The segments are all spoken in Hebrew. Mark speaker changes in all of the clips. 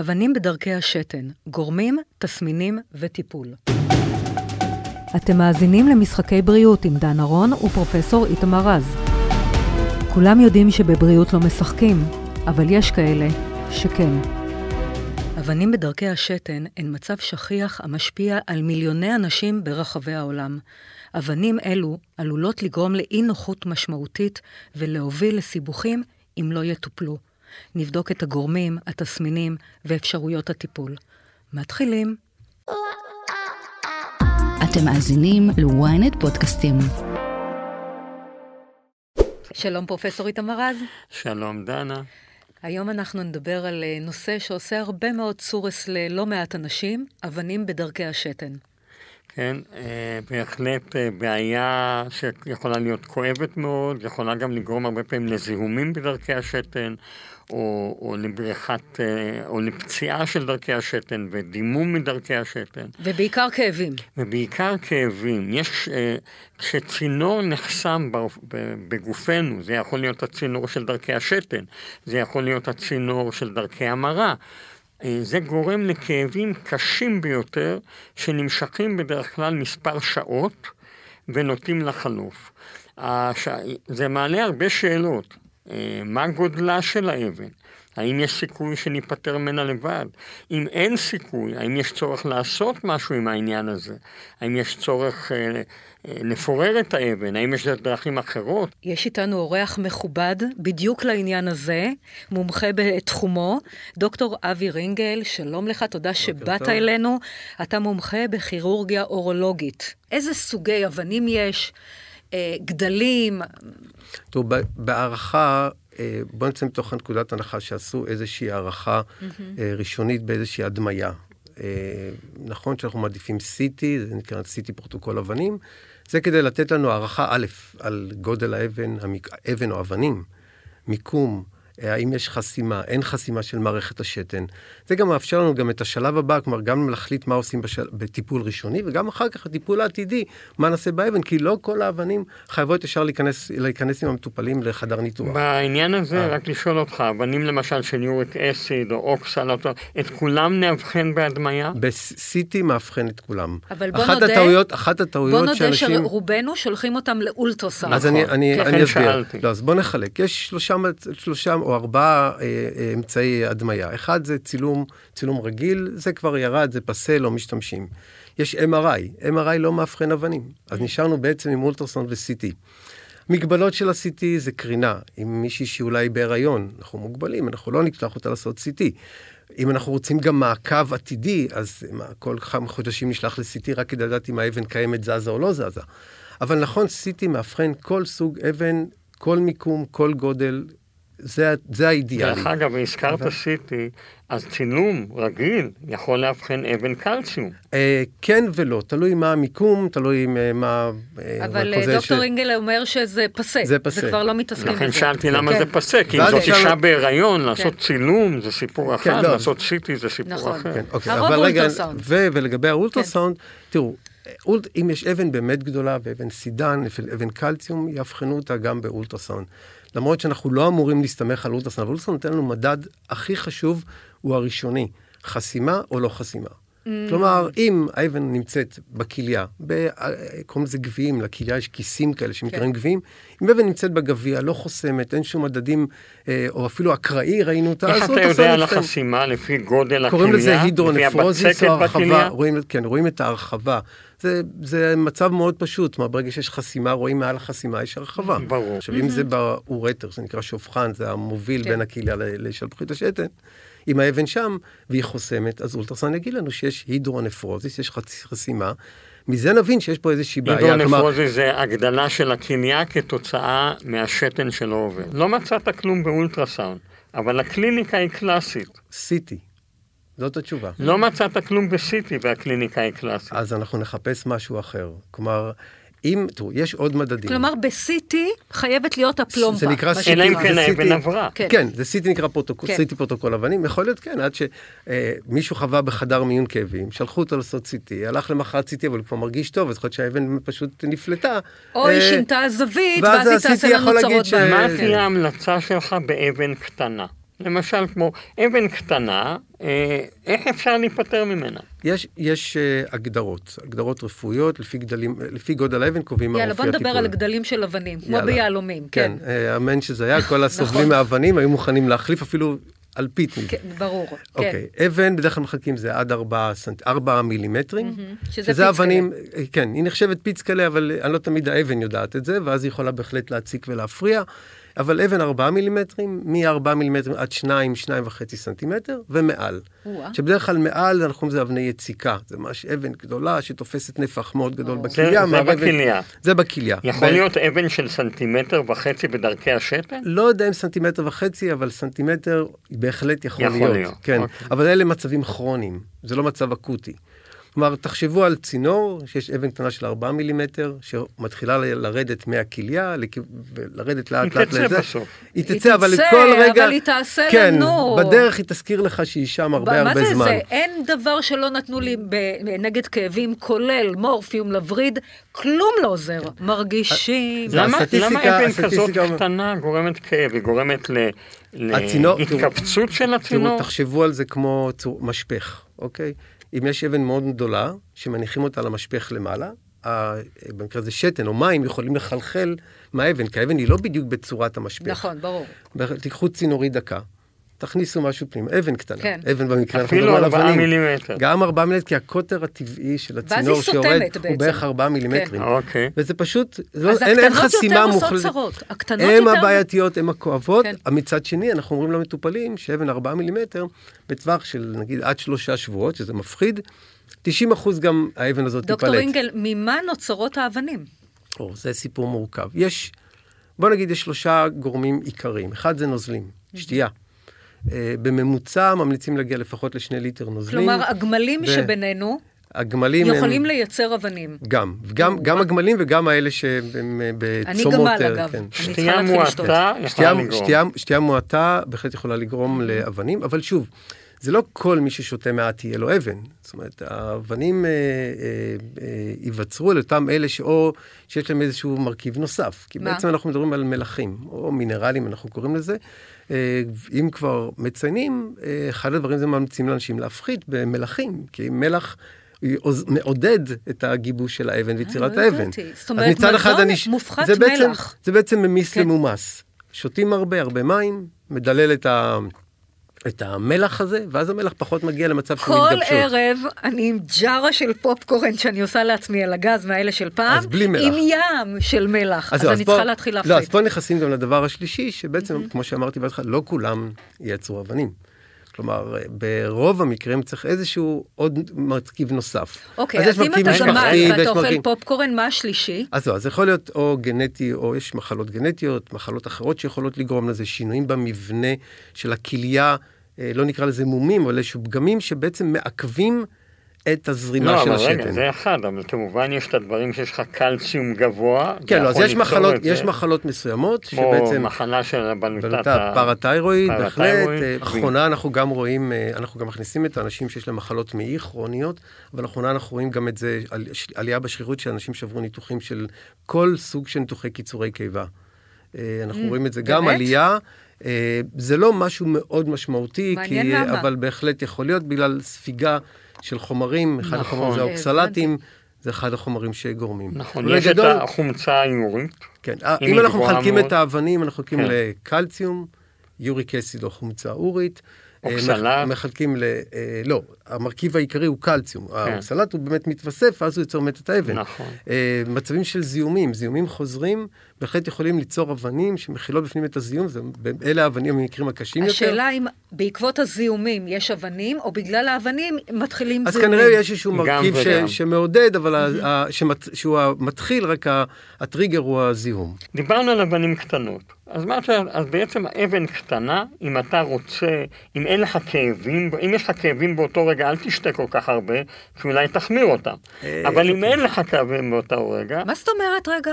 Speaker 1: אבנים בדרכי השתן, גורמים, תסמינים וטיפול. אתם מאזינים למשחקי בריאות עם דן ארון ופרופסור איתמר רז. כולם יודעים שבבריאות לא משחקים, אבל יש כאלה שכן. אבנים בדרכי השתן הן מצב שכיח המשפיע על מיליוני אנשים ברחבי העולם. אבנים אלו עלולות לגרום לאי נוחות משמעותית ולהוביל לסיבוכים אם לא יטופלו. נבדוק את הגורמים, התסמינים ואפשרויות הטיפול. מתחילים.
Speaker 2: אתם מאזינים ל-ynet פודקאסטים.
Speaker 1: שלום פרופסור איתמר רז.
Speaker 3: שלום דנה.
Speaker 1: היום אנחנו נדבר על אה, נושא שעושה הרבה מאוד צורס ללא מעט אנשים, אבנים בדרכי השתן.
Speaker 3: כן, אה, בהחלט אה, בעיה שיכולה להיות כואבת מאוד, יכולה גם לגרום הרבה פעמים לזיהומים בדרכי השתן, או, או לבריחת, אה, או לפציעה של דרכי השתן ודימום מדרכי השתן.
Speaker 1: ובעיקר כאבים.
Speaker 3: ובעיקר כאבים. יש, כשצינור נחסם בגופנו, זה יכול להיות הצינור של דרכי השתן, זה יכול להיות הצינור של דרכי המרה. אה, זה גורם לכאבים קשים ביותר, שנמשכים בדרך כלל מספר שעות ונוטים לחלוף. זה מעלה הרבה שאלות. אה, מה גודלה של האבן? האם יש סיכוי שניפטר ממנה לבד? אם אין סיכוי, האם יש צורך לעשות משהו עם העניין הזה? האם יש צורך אה, אה, לפורר את האבן? האם יש דרכים אחרות?
Speaker 1: יש איתנו אורח מכובד בדיוק לעניין הזה, מומחה בתחומו, דוקטור אבי רינגל, שלום לך, תודה שבאת טוב. אלינו. אתה מומחה בכירורגיה אורולוגית. איזה סוגי אבנים יש? אה, גדלים?
Speaker 4: טוב, בהערכה אה, בואו נצא מתוך נקודת הנחה שעשו איזושהי הערכה mm-hmm. ראשונית באיזושהי הדמיה. אה, נכון שאנחנו מעדיפים CT, זה נקרא CT פרוטוקול אבנים, זה כדי לתת לנו הערכה א', על גודל האבן. אבן או אבנים, מיקום, האם יש חסימה, אין חסימה של מערכת השתן. זה גם מאפשר לנו גם את השלב הבא, כלומר, גם להחליט מה עושים בשל... בטיפול ראשוני, וגם אחר כך הטיפול העתידי, מה נעשה באבן, כי לא כל האבנים חייבות ישר להיכנס, להיכנס עם המטופלים לחדר ניתוח.
Speaker 3: בעניין הזה, אה. רק לשאול אותך, אבנים למשל של יוריק אסיד או אוקסל, את כולם נאבחן בהדמיה?
Speaker 4: ב-CT מאבחן את כולם.
Speaker 1: אבל בוא אחת נודה,
Speaker 4: הטעויות, אחת הטעויות
Speaker 1: בוא נודה שאנשים... שרובנו שולחים אותם לאולטרסאונד.
Speaker 4: אז אני, אני, כן. אני אסביר. לא, אז בוא נחלק. יש שלושה, שלושה או ארבעה אה, אה, אמצעי הדמיה. אחד זה צילום, צילום רגיל, זה כבר ירד, זה פסה, לא משתמשים. יש MRI, MRI לא מאבחן אבנים, אז נשארנו בעצם עם אולטרסונד ו-CT. מגבלות של ה-CT זה קרינה. אם מישהי שאולי בהיריון, אנחנו מוגבלים, אנחנו לא נפתח אותה לעשות CT. אם אנחנו רוצים גם מעקב עתידי, אז מה, כל כמה חודשים נשלח ל-CT רק כדי לדעת אם האבן קיימת זזה או לא זזה. אבל נכון, CT מאבחן כל סוג אבן, כל מיקום, כל גודל, זה, זה האידיאלי.
Speaker 3: דרך אגב, הזכרת אבל... סיטי, אז צילום רגיל יכול לאבחן אבן קלציום.
Speaker 4: אה, כן ולא, תלוי מה המיקום, תלוי אה, מה...
Speaker 1: אה, אבל אה, דוקטור ש... אינגל אומר שזה פסה.
Speaker 4: זה פסה.
Speaker 1: זה כבר לא מתעסקים
Speaker 3: בזה. לכן שאלתי למה כן. זה פסה, כי אם זאת אישה לא... בהיריון, כן. לעשות צילום זה סיפור כן, אחד, לא. לעשות CT זה סיפור נכון. אחר. כן,
Speaker 1: אוקיי, הרוב אולטרסאונד.
Speaker 4: ו- ולגבי האולטרסאונד, כן. תראו, אם יש אבן באמת גדולה ואבן סידן, אבן קלציום, יאבחנו אותה גם באולטרסאונד. למרות שאנחנו לא אמורים להסתמך על אולטרסאונד, אבל אולטרסאונד נותן לנו מדד הכי חשוב, הוא הראשוני, חסימה או לא חסימה. Mm. כלומר, אם האבן נמצאת בכליה, קוראים לזה גביעים, לכליה יש כיסים כאלה שנקראים כן. גביעים, אם אבן נמצאת בגביע, לא חוסמת, אין שום מדדים, אה, או אפילו אקראי, ראינו אותה,
Speaker 3: איך אתה יודע על החסימה לפי גודל הכליה?
Speaker 4: קוראים לזה הידרונפרוזיס או הרחבה, רואים, כן, רואים את ההרחבה. זה, זה מצב מאוד פשוט, כלומר, ברגע שיש חסימה, רואים מעל החסימה יש הרחבה.
Speaker 3: ברור.
Speaker 4: עכשיו, אם זה באורטר, זה נקרא שופחן, זה המוביל כן. בין הכליה לשלפוחית השתן, אם האבן שם והיא חוסמת, אז אולטרסאונד יגיד לנו שיש הידרונפרוזיס, יש חסימה. מזה נבין שיש פה איזושהי בעיה.
Speaker 3: הידרונפרוזיס כלומר... זה הגדלה של הכליה כתוצאה מהשתן שלא עובר. לא מצאת כלום באולטרסאונד, אבל הקליניקה היא קלאסית.
Speaker 4: סיטי. זאת התשובה.
Speaker 3: לא מצאת כלום בסיטי והקליניקה היא קלאסית.
Speaker 4: אז אנחנו נחפש משהו אחר. כלומר, אם, תראו, יש עוד מדדים.
Speaker 1: כלומר, ב-CT חייבת להיות הפלומבה.
Speaker 4: זה נקרא
Speaker 3: CT. אלא אם כן האבן עברה.
Speaker 4: כן, כן זה CT נקרא פרוטוקול, כן. CT פרוטוקול אבנים. יכול להיות, כן, עד שמישהו אה, חווה בחדר מיון כאבים, שלחו אותו לעשות CT, הלך למחרת CT, אבל הוא כבר מרגיש טוב, אז יכול להיות שהאבן פשוט נפלטה.
Speaker 1: או היא אה, שינתה זווית, ואז היא תעשה לנו צרות
Speaker 3: בעיה. מה תהיה ההמלצה שלך באבן קטנה? למשל כמו אבן קטנה, אה, איך אפשר להיפטר ממנה?
Speaker 4: יש, יש uh, הגדרות, הגדרות רפואיות, לפי, גדלים, לפי גודל האבן קובעים מה
Speaker 1: אופי הטיפול. יאללה, בוא נדבר על גדלים של אבנים, כמו ביהלומים.
Speaker 4: כן, כן. Uh, אמן שזה היה, כל הסובלים נכון. מהאבנים היו מוכנים להחליף אפילו אלפית מזה.
Speaker 1: כן, ברור, כן.
Speaker 4: אוקיי, כן. אבן, בדרך כלל מחלקים זה עד 4, סנט, 4 מילימטרים. שזה, שזה אבנים, כן, היא נחשבת פיצקלה, אבל אני לא תמיד האבן יודעת את זה, ואז היא יכולה בהחלט להציק ולהפריע. אבל אבן 4 מילימטרים, מ-4 מילימטרים עד 2, 2.5 סנטימטר, ומעל. שבדרך כלל מעל אנחנו קוראים לזה אבני יציקה. זה ממש אבן גדולה שתופסת נפח מאוד גדול בכליה.
Speaker 3: זה, זה בכליה.
Speaker 4: זה בכליה.
Speaker 3: יכול להיות אבן של סנטימטר וחצי בדרכי השתן?
Speaker 4: לא יודע אם סנטימטר וחצי, אבל סנטימטר בהחלט יכול, יכול להיות. להיות. כן, אוקיי. אבל אלה מצבים כרוניים, זה לא מצב אקוטי. כלומר, תחשבו על צינור, שיש אבן קטנה של 4 מילימטר, שמתחילה לרדת מהכליה, ולרדת לאט לאט
Speaker 3: לזה. היא תצא בסוף.
Speaker 4: היא תצא, אבל לכל רגע...
Speaker 1: אבל היא תעשה
Speaker 4: כן,
Speaker 1: לנו.
Speaker 4: כן, בדרך היא תזכיר לך שהיא שם הרבה הרבה זמן. מה זה זה?
Speaker 1: אין דבר שלא נתנו לי נגד כאבים, כולל מורפיום, לווריד, כלום לא עוזר. מרגישים.
Speaker 3: למה אבן כזאת קטנה גורמת כאב? היא גורמת להתכווצות של הצינור?
Speaker 4: תחשבו על זה כמו משפך, אוקיי? אם יש אבן מאוד גדולה, שמניחים אותה על המשפך למעלה, במקרה הזה שתן או מים יכולים לחלחל מהאבן, כי האבן היא לא בדיוק בצורת המשפך.
Speaker 1: נכון, ברור.
Speaker 4: תיקחו צינורית דקה, תכניסו משהו פנימה, אבן קטנה,
Speaker 1: כן.
Speaker 4: אבן במקרה,
Speaker 3: אנחנו מדברים על אבנים. אפילו 4 מילימטר.
Speaker 4: גם 4 מילימטר, כי הקוטר הטבעי של הצינור שיורד הוא בערך 4 מילימטרים.
Speaker 3: כן. אוקיי.
Speaker 4: וזה פשוט, לא, אין, אין חסימה מוחלטת. הן הבעייתיות, הן הכואבות. כן. מצד שני, אנחנו אומרים למטופלים שאבן 4 מילימטר, בטווח של נגיד עד שלושה שבועות, שזה מפחיד, 90 אחוז גם האבן הזאת תיפלט.
Speaker 1: דוקטור אינגל, ממה נוצרות האבנים?
Speaker 4: או, זה סיפור מורכב. יש, בוא נגיד, יש שלושה גורמים עיקריים. אחד זה נוזלים, שתייה. אה, בממוצע ממליצים להגיע לפחות לשני ליטר נוזלים.
Speaker 1: כלומר, הגמלים ו... שבינינו...
Speaker 4: הגמלים
Speaker 1: יכולים הם... לייצר אבנים.
Speaker 4: גם, גם, גם הגמלים וגם האלה שהם אה, בצומות.
Speaker 1: אני גמל אגב,
Speaker 3: כן. שתייה מועטה יכולה לגרום.
Speaker 4: שתייה, שתייה מועטה בהחלט יכולה לגרום לאבנים, אבל שוב, זה לא כל מי ששותה מעט יהיה לו אבן. זאת אומרת, האבנים אה, אה, אה, ייווצרו על אותם אלה שאו שיש להם איזשהו מרכיב נוסף. כי מה? בעצם אנחנו מדברים על מלחים, או מינרלים, אנחנו קוראים לזה. אה, אם כבר מציינים, אה, אחד הדברים זה ממליצים לאנשים להפחית במלחים, כי מלח... מעודד את הגיבוש של האבן ויצירת
Speaker 1: אה,
Speaker 4: האבן.
Speaker 1: זאת אומרת, מזון מופחת מלח.
Speaker 4: זה בעצם ממיס כן. למומס. שותים הרבה, הרבה מים, מדלל את ה... את המלח הזה, ואז המלח פחות מגיע למצב של מתגבשות.
Speaker 1: כל ערב אני עם ג'ארה של פופקורן שאני עושה לעצמי על הגז מהאלה של פעם,
Speaker 4: אז בלי מלח.
Speaker 1: עם ים של מלח, אז, אז, אז אני פה, צריכה להתחיל להפחית.
Speaker 4: לא, אז פה נכנסים גם לדבר השלישי, שבעצם, mm-hmm. כמו שאמרתי בהתחלה, לא כולם ייצרו אבנים. כלומר, ברוב המקרים צריך איזשהו עוד מרכיב נוסף.
Speaker 1: אוקיי, אז, אז אם אתה גמל ואתה אוכל מרכיב... פופקורן, מה השלישי?
Speaker 4: אז לא, אז יכול להיות או גנטי, או יש מחלות גנטיות, מחלות אחרות שיכולות לגרום לזה, שינויים במבנה של הכליה. אה, לא נקרא לזה מומים, אבל איזשהו פגמים שבעצם מעכבים את הזרימה
Speaker 3: לא,
Speaker 4: של השתן.
Speaker 3: לא, אבל רגע, זה אחד, אבל כמובן יש את הדברים שיש לך קלציום גבוה.
Speaker 4: כן, לא, אז יש מחלות, יש מחלות מסוימות,
Speaker 3: כמו שבעצם... כמו מחלה של הבלוטת
Speaker 4: הפרתיירואיד, בהחלט. לאחרונה אנחנו גם רואים, אה, אנחנו גם מכניסים את האנשים שיש להם מחלות מעי כרוניות, אבל לאחרונה אנחנו רואים גם את זה, עלייה בשכיחות של אנשים שעברו ניתוחים של כל סוג של ניתוחי קיצורי קיבה. אה, אנחנו mm, רואים את זה גם עלייה. אה, זה לא משהו מאוד משמעותי,
Speaker 1: כי, למה.
Speaker 4: אבל בהחלט יכול להיות בגלל ספיגה של חומרים, אחד נכון. החומרים זה האוקסלטים. זה אחד החומרים שגורמים.
Speaker 3: נכון, יש גדול, את החומצה האיורית.
Speaker 4: כן, אם אנחנו מחלקים מאוד. את האבנים, אנחנו מחלקים כן. לקלציום, יוריק אסיד או חומצה אורית.
Speaker 3: אוקסלט.
Speaker 4: מחלקים ל... אה, לא, המרכיב העיקרי הוא קלציום. כן. האוקסלט הוא באמת מתווסף, ואז הוא יוצר באמת את האבן.
Speaker 3: נכון.
Speaker 4: אה, מצבים של זיהומים, זיהומים חוזרים, בהחלט יכולים ליצור אבנים שמכילות בפנים את הזיהום, זה, אלה האבנים המקרים הקשים
Speaker 1: השאלה
Speaker 4: יותר.
Speaker 1: השאלה אם בעקבות הזיהומים יש אבנים, או בגלל האבנים מתחילים
Speaker 4: אז
Speaker 1: זיהומים.
Speaker 4: אז כנראה יש איזשהו מרכיב ש, שמעודד, אבל mm-hmm. ה, שמת, שהוא המתחיל, רק הטריגר הוא הזיהום.
Speaker 3: דיברנו על אבנים קטנות. אז מה אתה, אז בעצם אבן קטנה, אם אתה רוצה, אם אין לך כאבים, אם יש לך כאבים באותו רגע, אל תשתה כל כך הרבה, כי אולי תחמיר אותם. אה, אבל אם אוקיי. אין לך כאבים באותו רגע...
Speaker 1: מה זאת אומרת רגע?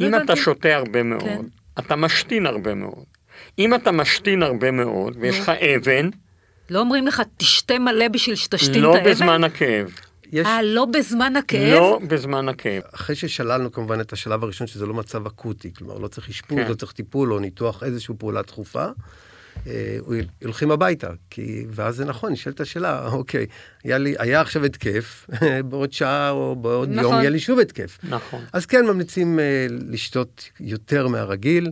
Speaker 3: אם אתה שותה הרבה מאוד, כן. אתה משתין הרבה מאוד. אם אתה משתין הרבה מאוד, ויש לך אבן...
Speaker 1: לא אומרים לך, תשתה מלא בשביל שתשתין
Speaker 3: לא
Speaker 1: את האבן?
Speaker 3: לא בזמן הכאב.
Speaker 1: יש... אה, לא בזמן הכאב?
Speaker 3: לא בזמן הכאב.
Speaker 4: אחרי ששללנו כמובן את השלב הראשון, שזה לא מצב אקוטי, כלומר לא צריך אשפוז, כן. לא צריך טיפול או ניתוח, איזושהי פעולה דחופה. אה, הולכים הביתה, כי, ואז זה נכון, נשאלת השאלה, אוקיי, היה, לי, היה עכשיו התקף, בעוד שעה או בעוד נכון. יום יהיה לי שוב התקף.
Speaker 3: נכון.
Speaker 4: אז כן ממליצים אה, לשתות יותר מהרגיל.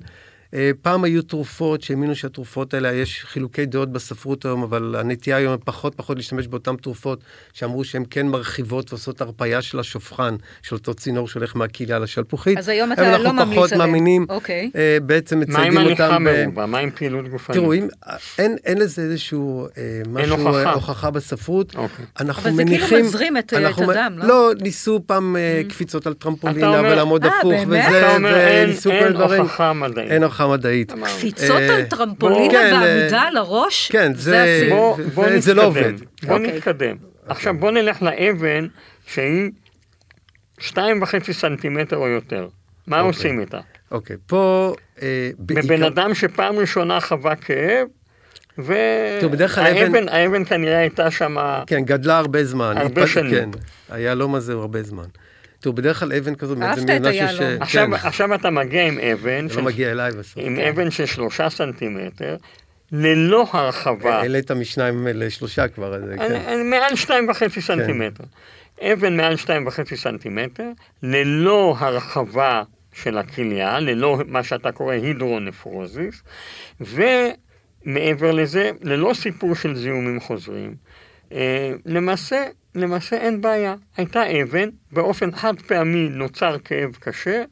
Speaker 4: אה, פעם היו תרופות שהאמינו שהתרופות האלה, יש חילוקי דעות בספרות היום, אבל הנטייה היום פחות פחות להשתמש באותן תרופות שאמרו שהן כן מרחיבות ועושות הרפאיה של השופכן, של אותו צינור שהולך מהכליה לשלפוחית.
Speaker 1: אז היום אתה לא ממליץ עליהם.
Speaker 4: אנחנו פחות מאמינים,
Speaker 1: אוקיי.
Speaker 4: אה, בעצם מציידים אותם.
Speaker 3: מה עם הליכה מרובה? מה עם פעילות גופנית?
Speaker 4: תראו, אם, אין, אין לזה איזשהו אה, משהו, אין הוכחה. הוכחה בספרות.
Speaker 3: אוקיי.
Speaker 1: אנחנו אבל מניחים... אבל זה כאילו מזרים את, את הדם, לא?
Speaker 4: לא, ניסו פעם mm. קפיצות על טרמפולינה ולעמוד הפוך, וזה,
Speaker 3: וניסו כל דברים. אין הוכחה מדעית.
Speaker 4: הוכחה מדעית.
Speaker 1: קפיצות על אה, טרמפולינה כן, ועמידה אה, על הראש?
Speaker 4: כן, זה לא עובד.
Speaker 3: בוא אוקיי. נתקדם. עכשיו בוא נלך לאבן שהיא שתיים וחצי סנטימטר או יותר. מה אוקיי. עושים איתה?
Speaker 4: אוקיי, פה...
Speaker 3: אה, בבן אדם שפעם ראשונה חווה כאב, והאבן כנראה הייתה שם...
Speaker 4: כן, גדלה הרבה זמן.
Speaker 3: הרבה שנים. כן,
Speaker 4: היה לא מזה הרבה זמן. תראו, בדרך כלל אבן כזו,
Speaker 1: אהבת את היהלום.
Speaker 3: עכשיו, כן. עכשיו אתה מגיע עם אבן,
Speaker 4: זה לא מגיע אליי בסוף.
Speaker 3: עם כן. אבן של שלושה סנטימטר, ללא הרחבה.
Speaker 4: העלית משניים לשלושה כבר, אז
Speaker 3: כן. מעל שתיים וחצי סנטימטר. אבן מעל שתיים וחצי סנטימטר, ללא הרחבה של הכליה, ללא מה שאתה קורא הידרונפרוזיס, ומעבר לזה, ללא סיפור של זיהומים חוזרים. אה, למעשה, למעשה אין בעיה. הייתה אבן, באופן חד פעמי נוצר כאב קשה,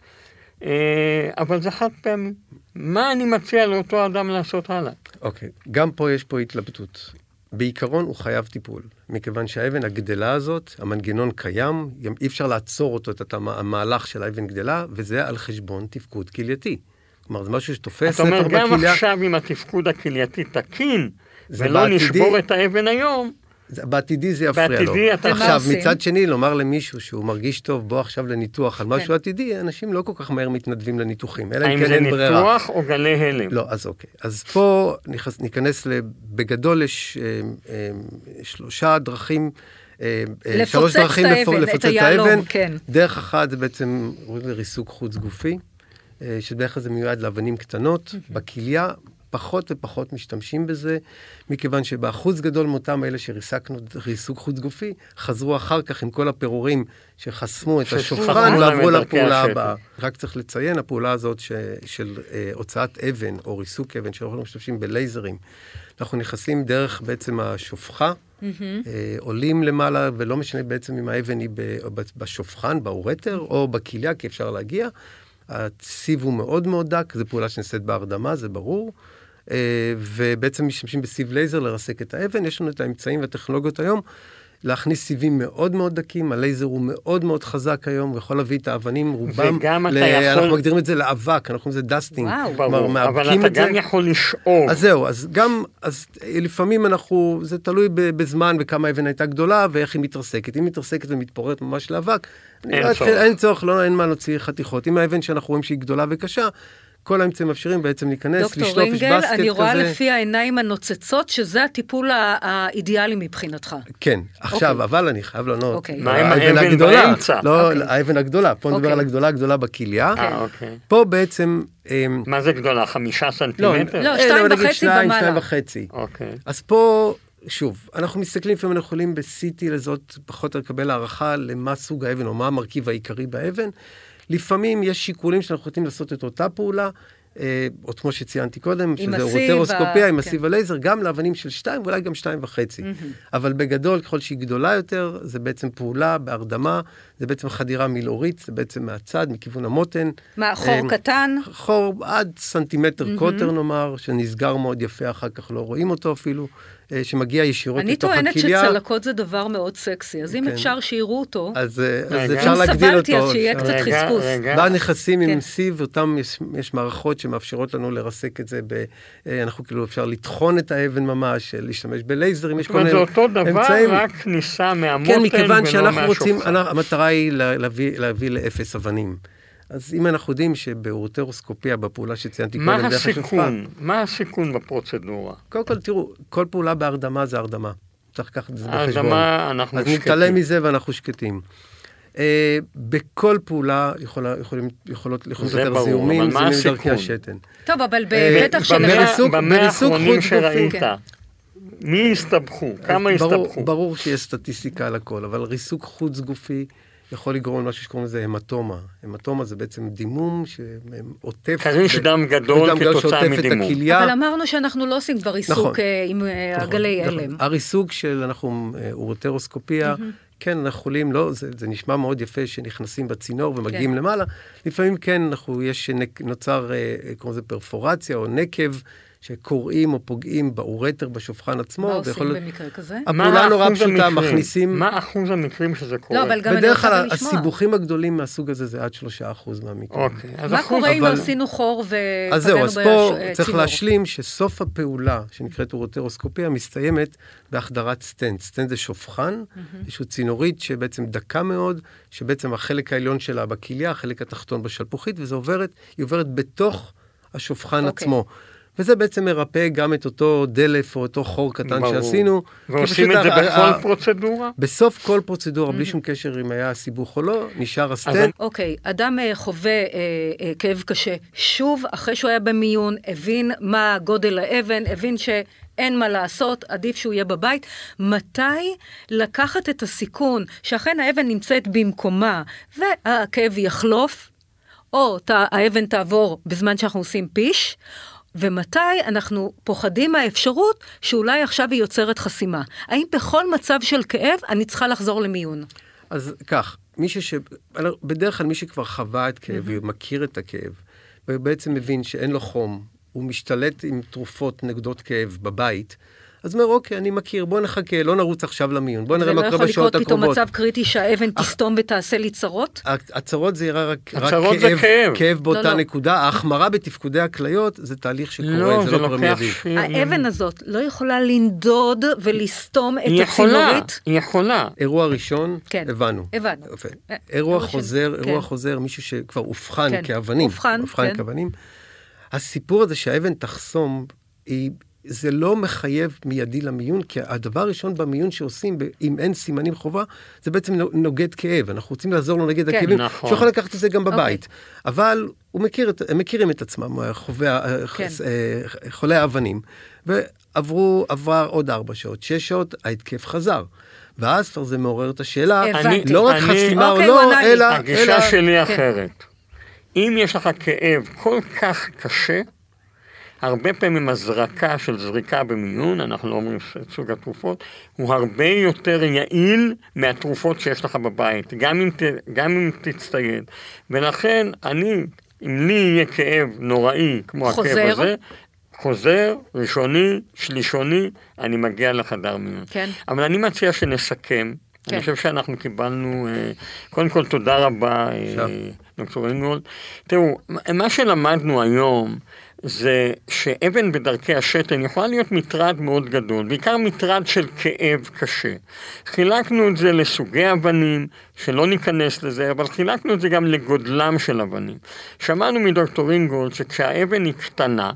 Speaker 3: אה, אבל זה חד פעמי. מה אני מציע לאותו אדם לעשות הלאה?
Speaker 4: אוקיי, okay. גם פה יש פה התלבטות. בעיקרון הוא חייב טיפול, מכיוון שהאבן הגדלה הזאת, המנגנון קיים, גם אי אפשר לעצור אותו, את המהלך של האבן גדלה, וזה על חשבון תפקוד כלייתי. כלומר, זה משהו שתופס
Speaker 3: נפח בכליה. אתה אומר, גם עכשיו אם התפקוד הכלייתי תקין, ולא בעתידי... נשבור את האבן היום,
Speaker 4: בעתידי זה יפריע בעתידי לו. בעתידי אתה... עכשיו, מצד שני, לומר למישהו שהוא מרגיש טוב, בוא עכשיו לניתוח על משהו כן. עתידי, אנשים לא כל כך מהר מתנדבים לניתוחים, אלא אם כן אין ברירה.
Speaker 3: האם זה ניתוח או גלי הלם?
Speaker 4: לא, אז אוקיי. אז פה ניכנס, בגדול יש אה, אה, שלושה דרכים.
Speaker 1: אה, שלוש דרכים לפוצץ את האבן. כן.
Speaker 4: דרך אחת זה בעצם ריסוק חוץ גופי, שבדרך כלל זה מיועד לאבנים קטנות, בכליה, פחות ופחות משתמשים בזה, מכיוון שבאחוז גדול מאותם אלה שריסקנו ריסוק חוץ גופי, חזרו אחר כך עם כל הפירורים שחסמו את השופרן ועברו לפעולה הבאה. רק צריך לציין, הפעולה הזאת ש, של אה, הוצאת אבן או ריסוק אבן, שאנחנו משתמשים בלייזרים, אנחנו נכנסים דרך בעצם השופחה, mm-hmm. אה, עולים למעלה, ולא משנה בעצם אם האבן היא בשופכן, ב ureter, או בכליה, כי אפשר להגיע. הסיב הוא מאוד מאוד דק, זו פעולה שנעשית בהרדמה, זה ברור. אה, ובעצם משתמשים בסיב לייזר לרסק את האבן. יש לנו את האמצעים והטכנולוגיות היום להכניס סיבים מאוד מאוד דקים, הלייזר הוא מאוד מאוד חזק היום, הוא יכול להביא את האבנים, רובם,
Speaker 3: וגם
Speaker 4: ל...
Speaker 3: אתה יכול...
Speaker 4: אנחנו מגדירים את זה לאבק, אנחנו קוראים לזה dusting.
Speaker 3: וואו, ברור, אבל אתה גם זה. יכול לשאוב.
Speaker 4: אז זהו, אז גם, אז לפעמים אנחנו, זה תלוי בזמן וכמה האבן הייתה גדולה ואיך היא מתרסקת. אם היא מתרסקת ומתפוררת ממש לאבק, אין, לא צורך. אין צורך, לא, אין מה להוציא חתיכות. אם האבן שאנחנו רואים שהיא גדולה וקשה, כל האמצעים מאפשרים בעצם להיכנס, לשלוף, יש בסקט כזה.
Speaker 1: דוקטור רינגל, אני רואה לפי העיניים הנוצצות שזה הטיפול האידיאלי מבחינתך.
Speaker 4: כן, עכשיו, אוקיי. אבל אני חייב לענות.
Speaker 3: אוקיי. מה עם האבן באמצע?
Speaker 4: לא, אוקיי. האבן הגדולה, פה נדבר על הגדולה הגדולה בכליה.
Speaker 3: אה.
Speaker 4: פה בעצם...
Speaker 3: אמ, מה זה גדולה? חמישה סנטימטר?
Speaker 1: לא, שתיים וחצי ומעלה.
Speaker 4: שתיים וחצי.
Speaker 3: אוקיי.
Speaker 4: אז פה... שוב, אנחנו מסתכלים לפעמים אנחנו יכולים ב-CT לזאת פחות או לקבל הערכה למה סוג האבן או מה המרכיב העיקרי באבן. לפעמים יש שיקולים שאנחנו יכולים לעשות את אותה פעולה, אה, או כמו שציינתי קודם, שזה רוטרוסקופיה עם הסיב כן. הלייזר, גם לאבנים של שתיים ואולי גם שתיים וחצי. אבל בגדול, ככל שהיא גדולה יותר, זה בעצם פעולה בהרדמה, זה בעצם חדירה מילאורית, זה בעצם מהצד, מכיוון המותן.
Speaker 1: מה, חור אה, קטן?
Speaker 4: חור עד סנטימטר קוטר נאמר, שנסגר מאוד יפה, אחר כך לא רואים אותו אפילו. אה, שמגיע ישירות לתוך הכליה.
Speaker 1: אני טוענת שצלקות זה דבר מאוד סקסי, אז אם כן. אפשר שיראו אותו,
Speaker 4: אז, אה, אז אפשר להגדיל אותו. אם
Speaker 1: סבלתי, אז שיהיה קצת חספוס.
Speaker 4: ואז נכנסים כן. עם סיב, אותם יש, יש מערכות שמאפשרות לנו לרסק את זה, ב, אה, אנחנו כאילו אפשר לטחון את האבן ממש, להשתמש בלייזרים,
Speaker 3: יש כל מיני אמצעים. זה אותו דבר, אמצעים. רק כניסה מהמותן
Speaker 4: כן, מכיוון שאנחנו רוצים, המטרה היא להביא, להביא לאפס אבנים. אז אם אנחנו יודעים שבאורטרוסקופיה, בפעולה שציינתי
Speaker 3: קודם, מה הסיכון? מה הסיכון בפרוצדורה?
Speaker 4: קודם כל, תראו, כל פעולה בהרדמה זה הרדמה. צריך לקחת את זה בחשבון.
Speaker 3: הרדמה, אנחנו
Speaker 4: שקטים. אז נתעלם מזה ואנחנו שקטים. אה, בכל פעולה יכולה, יכולים, יכולות להיות יותר זיהומים,
Speaker 3: זיהומים
Speaker 4: דרכי השתן.
Speaker 1: טוב, אבל אה, בטח של...
Speaker 3: במאה האחרונים שראית, מי הסתבכו? כמה הסתבכו?
Speaker 4: ברור שיש סטטיסטיקה על הכל, אבל ריסוק חוץ גופי יכול לגרום למשהו שקוראים לזה המטומה. המטומה זה בעצם דימום שעוטף...
Speaker 3: כריש דם גדול כתוצאה מדימום.
Speaker 1: אבל אמרנו שאנחנו לא עושים כבר ריסוק נכון, אה, עם נכון, עגלי נכון. הלם.
Speaker 4: הריסוק של אנחנו אורוטרוסקופיה, כן, אנחנו יכולים, לא, זה, זה נשמע מאוד יפה שנכנסים בצינור ומגיעים כן. למעלה. לפעמים כן, אנחנו, יש, נוצר, אה, קוראים לזה פרפורציה או נקב. שקוראים או פוגעים באורטר, בשופחן עצמו.
Speaker 1: מה עושים יכול... במקרה כזה?
Speaker 4: הפעולה נורא פשוטה, מכניסים...
Speaker 3: מה אחוז המקרים שזה קורה?
Speaker 1: לא, אבל גם
Speaker 4: אני רוצה לשמוע. בדרך כלל הסיבוכים הגדולים מהסוג הזה זה עד שלושה אחוז מהמקרים.
Speaker 1: אוקיי. מה קורה אם עשינו חור ופגענו
Speaker 4: בצינור? אז זהו, אז פה צריך להשלים שסוף הפעולה, שנקראת אורטרוסקופיה, מסתיימת בהחדרת סטנט. סטנט זה שופכן, איזושהי צינורית שבעצם דקה מאוד, שבעצם החלק העליון שלה בכליה, החלק התחתון בשלפוחית, וזה עוברת, היא עוברת בתוך השופכן okay. אוקיי. עצמו. וזה בעצם מרפא גם את אותו דלף או אותו חור קטן ברור. שעשינו.
Speaker 3: ועושים את זה בכל ה... פרוצדורה?
Speaker 4: בסוף כל פרוצדורה, בלי שום קשר אם היה סיבוך או לא, נשאר הסטנט.
Speaker 1: אוקיי, אדם אה, חווה אה, אה, כאב קשה. שוב, אחרי שהוא היה במיון, הבין מה גודל האבן, הבין ש... אין מה לעשות, עדיף שהוא יהיה בבית. מתי לקחת את הסיכון שאכן האבן נמצאת במקומה והכאב יחלוף, או האבן תעבור בזמן שאנחנו עושים פיש, ומתי אנחנו פוחדים מהאפשרות שאולי עכשיו היא יוצרת חסימה. האם בכל מצב של כאב אני צריכה לחזור למיון?
Speaker 4: אז כך, מישהו ש... בדרך כלל מי שכבר חווה את כאב mm-hmm. ומכיר את הכאב, ובעצם מבין שאין לו חום, הוא משתלט עם תרופות נגדות כאב בבית, אז הוא אומר, אוקיי, אני מכיר, בוא נחכה, לא נרוץ עכשיו למיון, בוא נראה מה קורה בשעות הקרובות.
Speaker 1: זה לא יכול לקרות פתאום מצב קריטי שהאבן תסתום ותעשה לי צרות?
Speaker 4: הצרות זה יראה רק, רק כאב, כאב. כאב באותה לא, לא. נקודה. ההחמרה בתפקודי הכליות זה תהליך שקורה, לא, זה, זה לא קורה מיידי.
Speaker 1: האבן הזאת לא יכולה לנדוד ולסתום את
Speaker 3: היא
Speaker 1: הצינורית?
Speaker 3: היא יכולה.
Speaker 4: אירוע ראשון,
Speaker 1: כן,
Speaker 4: הבנו.
Speaker 1: הבנו.
Speaker 4: אירוע חוזר, אירוע כן. חוזר, מישהו שכבר אובחן כן. כאבנים. אובחן, כן. הסיפור הזה שהאבן תחסום, היא זה לא מחייב מיידי למיון, כי הדבר הראשון במיון שעושים, אם אין סימנים חובה, זה בעצם נוגד כאב. אנחנו רוצים לעזור לו נגד כן, הכאבים, נכון. שיכול לקחת את זה גם בבית. Okay. אוקיי. אבל הוא מכיר את, הם מכירים את עצמם, חובי, כן. חולי האבנים. ועברו, עברה עוד ארבע שעות, שש שעות, ההתקף חזר. ואז כבר זה מעורר את השאלה, אני, לא רק אני, חסימה אוקיי, או לא, אלא...
Speaker 3: הגישה אלא... שלי כן. אחרת. אם יש לך כאב כל כך קשה, הרבה פעמים הזרקה של זריקה במיון, אנחנו לא אומרים סוג התרופות, הוא הרבה יותר יעיל מהתרופות שיש לך בבית, גם אם, ת, גם אם תצטייד. ולכן אני, אם לי יהיה כאב נוראי כמו חוזר. הכאב הזה, חוזר, ראשוני, שלישוני, אני מגיע לחדר מיון.
Speaker 1: כן.
Speaker 3: אבל אני מציע שנסכם. כן. אני חושב שאנחנו קיבלנו, אה, קודם כל תודה רבה, אה, דוקטור אינגולד. תראו, מה שלמדנו היום, זה שאבן בדרכי השתן יכולה להיות מטרד מאוד גדול, בעיקר מטרד של כאב קשה. חילקנו את זה לסוגי אבנים, שלא ניכנס לזה, אבל חילקנו את זה גם לגודלם של אבנים. שמענו מדוקטור אינגולד שכשהאבן היא קטנה,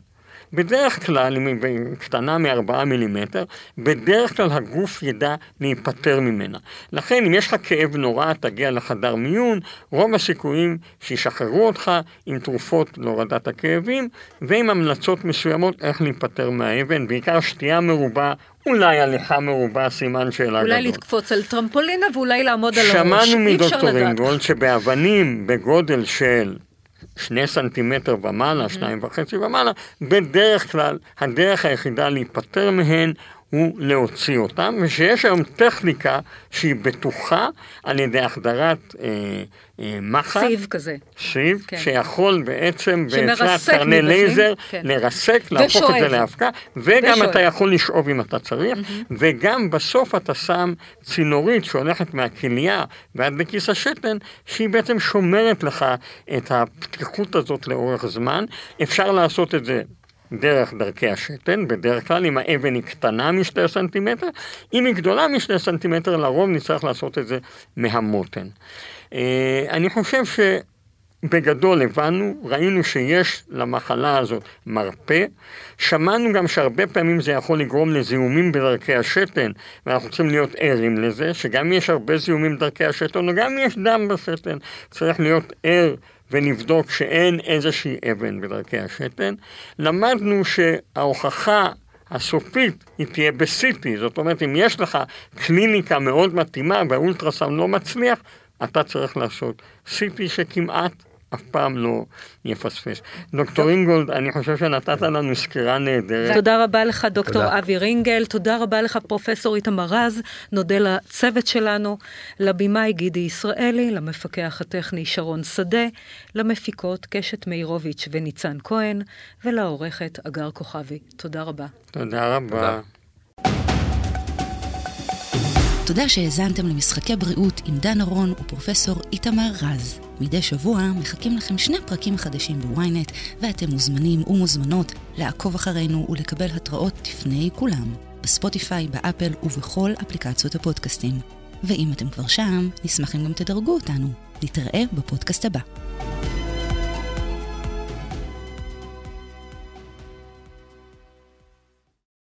Speaker 3: בדרך כלל, אם היא קטנה מ-4 מילימטר, בדרך כלל הגוף ידע להיפטר ממנה. לכן, אם יש לך כאב נורא, תגיע לחדר מיון, רוב הסיכויים שישחררו אותך עם תרופות להורדת הכאבים, ועם המלצות מסוימות איך להיפטר מהאבן, בעיקר שתייה מרובה אולי הליכה מרובה, סימן שאלה גדול.
Speaker 1: אולי לקפוץ על טרמפולינה ואולי לעמוד על הראש,
Speaker 3: שמענו מדוקטור אינגולד שבאבנים בגודל של שני סנטימטר ומעלה, שניים וחצי ומעלה, בדרך כלל הדרך היחידה להיפטר מהן הוא להוציא אותם, ושיש היום טכניקה שהיא בטוחה על ידי החדרת אה, אה, מחט.
Speaker 1: סיב כזה.
Speaker 3: סיב, כן. שיכול בעצם, בעזרת קרני לייזר, כן. לרסק, להפוך את זה לאבקה, וגם ושואב. אתה יכול לשאוב אם אתה צריך, mm-hmm. וגם בסוף אתה שם צינורית שהולכת מהכליה ועד לכיס השתן, שהיא בעצם שומרת לך את הפתיחות הזאת לאורך זמן. אפשר לעשות את זה דרך דרכי השתן, בדרך כלל אם האבן היא קטנה משתי סנטימטר, אם היא גדולה משתי סנטימטר, לרוב נצטרך לעשות את זה מהמותן. אה, אני חושב בגדול הבנו, ראינו שיש למחלה הזאת מרפא, שמענו גם שהרבה פעמים זה יכול לגרום לזיהומים בדרכי השתן, ואנחנו צריכים להיות ערים לזה, שגם יש הרבה זיהומים בדרכי השתן, או גם אם יש דם בשתן, צריך להיות ער ונבדוק שאין איזושהי אבן בדרכי השתן. למדנו שההוכחה הסופית היא תהיה ב-CT, זאת אומרת אם יש לך קליניקה מאוד מתאימה והאולטרסאונד לא מצליח, אתה צריך לעשות CT שכמעט אף פעם לא יפספס. דוקטור אינגולד, אני חושב שנתת לנו סקירה נהדרת.
Speaker 1: תודה רבה לך, דוקטור אבי רינגל, תודה רבה לך, פרופסור איתמר רז, נודה לצוות שלנו, לבמאי גידי ישראלי, למפקח הטכני שרון שדה, למפיקות קשת מאירוביץ' וניצן כהן, ולעורכת אגר כוכבי. תודה רבה.
Speaker 3: תודה רבה.
Speaker 2: תודה. שהאזנתם למשחקי בריאות עם דן ארון ופרופסור איתמר רז. מדי שבוע מחכים לכם שני פרקים חדשים בוויינט, ואתם מוזמנים ומוזמנות לעקוב אחרינו ולקבל התראות לפני כולם, בספוטיפיי, באפל ובכל אפליקציות הפודקאסטים. ואם אתם כבר שם, נשמח אם גם תדרגו אותנו. נתראה בפודקאסט הבא.